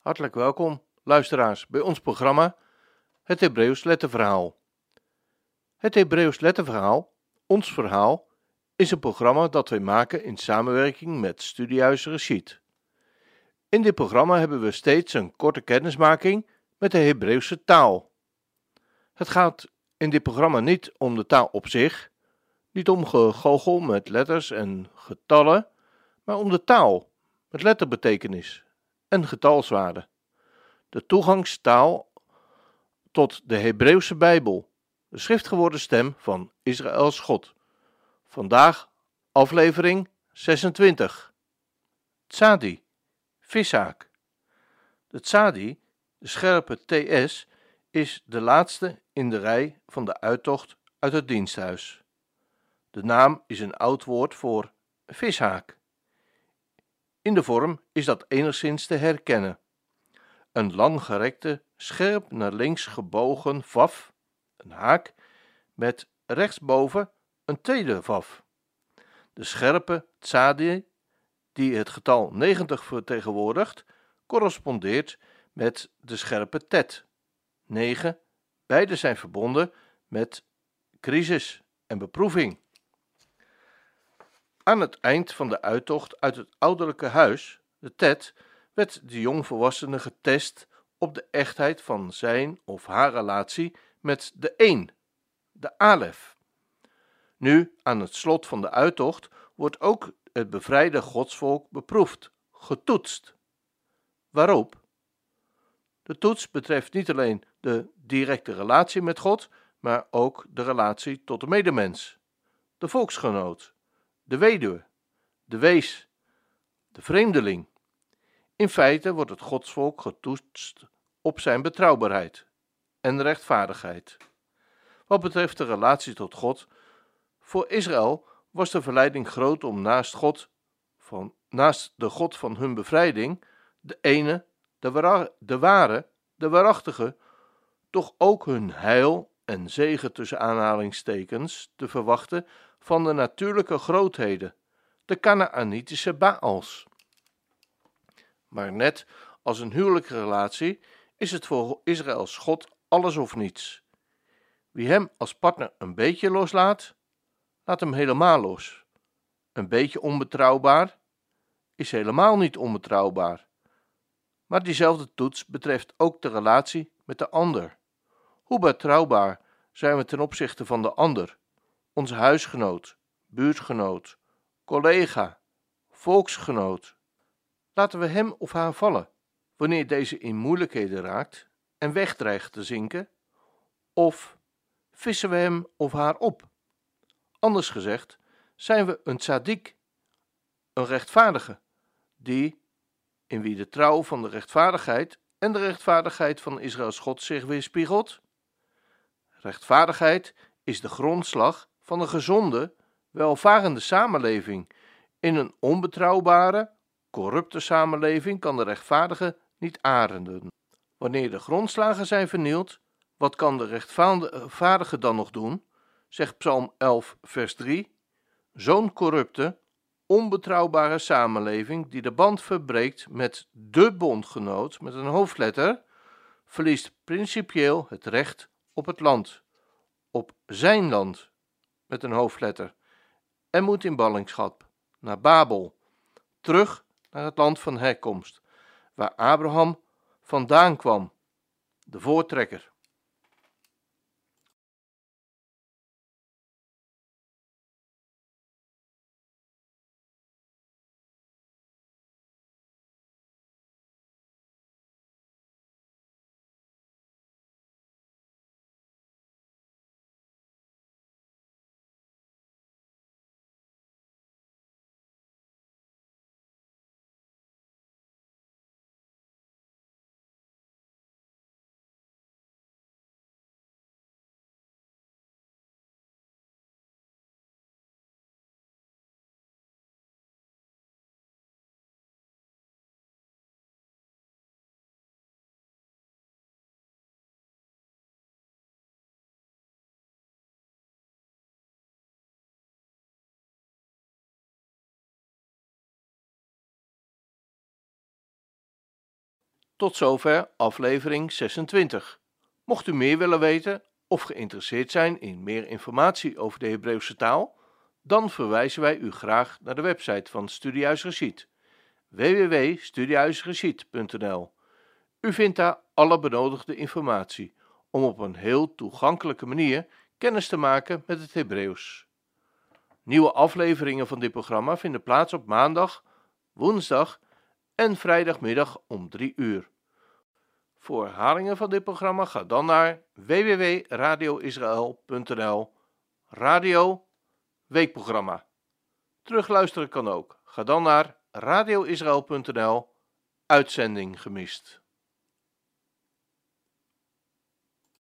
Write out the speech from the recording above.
Hartelijk welkom, luisteraars, bij ons programma Het Hebreeuws Letterverhaal. Het Hebreeuws Letterverhaal, ons verhaal, is een programma dat wij maken in samenwerking met Studiehuis Rashid. In dit programma hebben we steeds een korte kennismaking met de Hebreeuwse taal. Het gaat in dit programma niet om de taal op zich, niet om gegoochel met letters en getallen, maar om de taal met letterbetekenis en getalswaarde. De toegangstaal tot de Hebreeuwse Bijbel, de schriftgeworden stem van Israëls God. Vandaag aflevering 26. Tzadi, vishaak. De tzadi, de scherpe TS, is de laatste in de rij van de uittocht uit het diensthuis. De naam is een oud woord voor vishaak. In de vorm is dat enigszins te herkennen. Een langgerekte, scherp naar links gebogen vaf, een haak, met rechtsboven een tweede vaf. De scherpe tzadi, die het getal 90 vertegenwoordigt, correspondeert met de scherpe tet, 9. Beide zijn verbonden met crisis en beproeving. Aan het eind van de uittocht uit het ouderlijke huis, de Tet, werd de jongvolwassene getest op de echtheid van zijn of haar relatie met de een, de Alef. Nu, aan het slot van de uittocht, wordt ook het bevrijde godsvolk beproefd, getoetst. Waarop? De toets betreft niet alleen de directe relatie met God, maar ook de relatie tot de medemens, de volksgenoot de weduwe, de wees, de vreemdeling. In feite wordt het godsvolk getoetst op zijn betrouwbaarheid en rechtvaardigheid. Wat betreft de relatie tot God, voor Israël was de verleiding groot om naast God, van, naast de God van hun bevrijding, de ene, de, ware, de waarachtige, toch ook hun heil en zegen tussen aanhalingstekens te verwachten van de natuurlijke grootheden, de Canaanitische Baals. Maar net als een huwelijke relatie is het voor Israëls God alles of niets. Wie hem als partner een beetje loslaat, laat hem helemaal los. Een beetje onbetrouwbaar is helemaal niet onbetrouwbaar. Maar diezelfde toets betreft ook de relatie met de ander. Hoe betrouwbaar zijn we ten opzichte van de ander? onze huisgenoot, buurtgenoot, collega, volksgenoot. Laten we hem of haar vallen wanneer deze in moeilijkheden raakt en wegdreigt te zinken, of vissen we hem of haar op. Anders gezegd, zijn we een tzaddik, een rechtvaardige, die, in wie de trouw van de rechtvaardigheid en de rechtvaardigheid van Israëls God zich weerspiegelt. Rechtvaardigheid is de grondslag van een gezonde, welvarende samenleving. In een onbetrouwbare, corrupte samenleving kan de rechtvaardige niet arenden. Wanneer de grondslagen zijn vernield, wat kan de rechtvaardige dan nog doen? Zegt Psalm 11, vers 3. Zo'n corrupte, onbetrouwbare samenleving die de band verbreekt met de bondgenoot met een hoofdletter, verliest principieel het recht op het land, op zijn land met een hoofdletter en moet in ballingschap naar Babel, terug naar het land van herkomst, waar Abraham vandaan kwam, de voortrekker. Tot zover aflevering 26. Mocht u meer willen weten of geïnteresseerd zijn in meer informatie over de Hebreeuwse taal, dan verwijzen wij u graag naar de website van Studiehuis Rashid www.studiehuisrashid.nl U vindt daar alle benodigde informatie om op een heel toegankelijke manier kennis te maken met het Hebreeuws. Nieuwe afleveringen van dit programma vinden plaats op maandag, woensdag en vrijdagmiddag om 3 uur. Voor herhalingen van dit programma ga dan naar www.radioisrael.nl Radio Weekprogramma. Terugluisteren kan ook. Ga dan naar radioisrael.nl Uitzending gemist.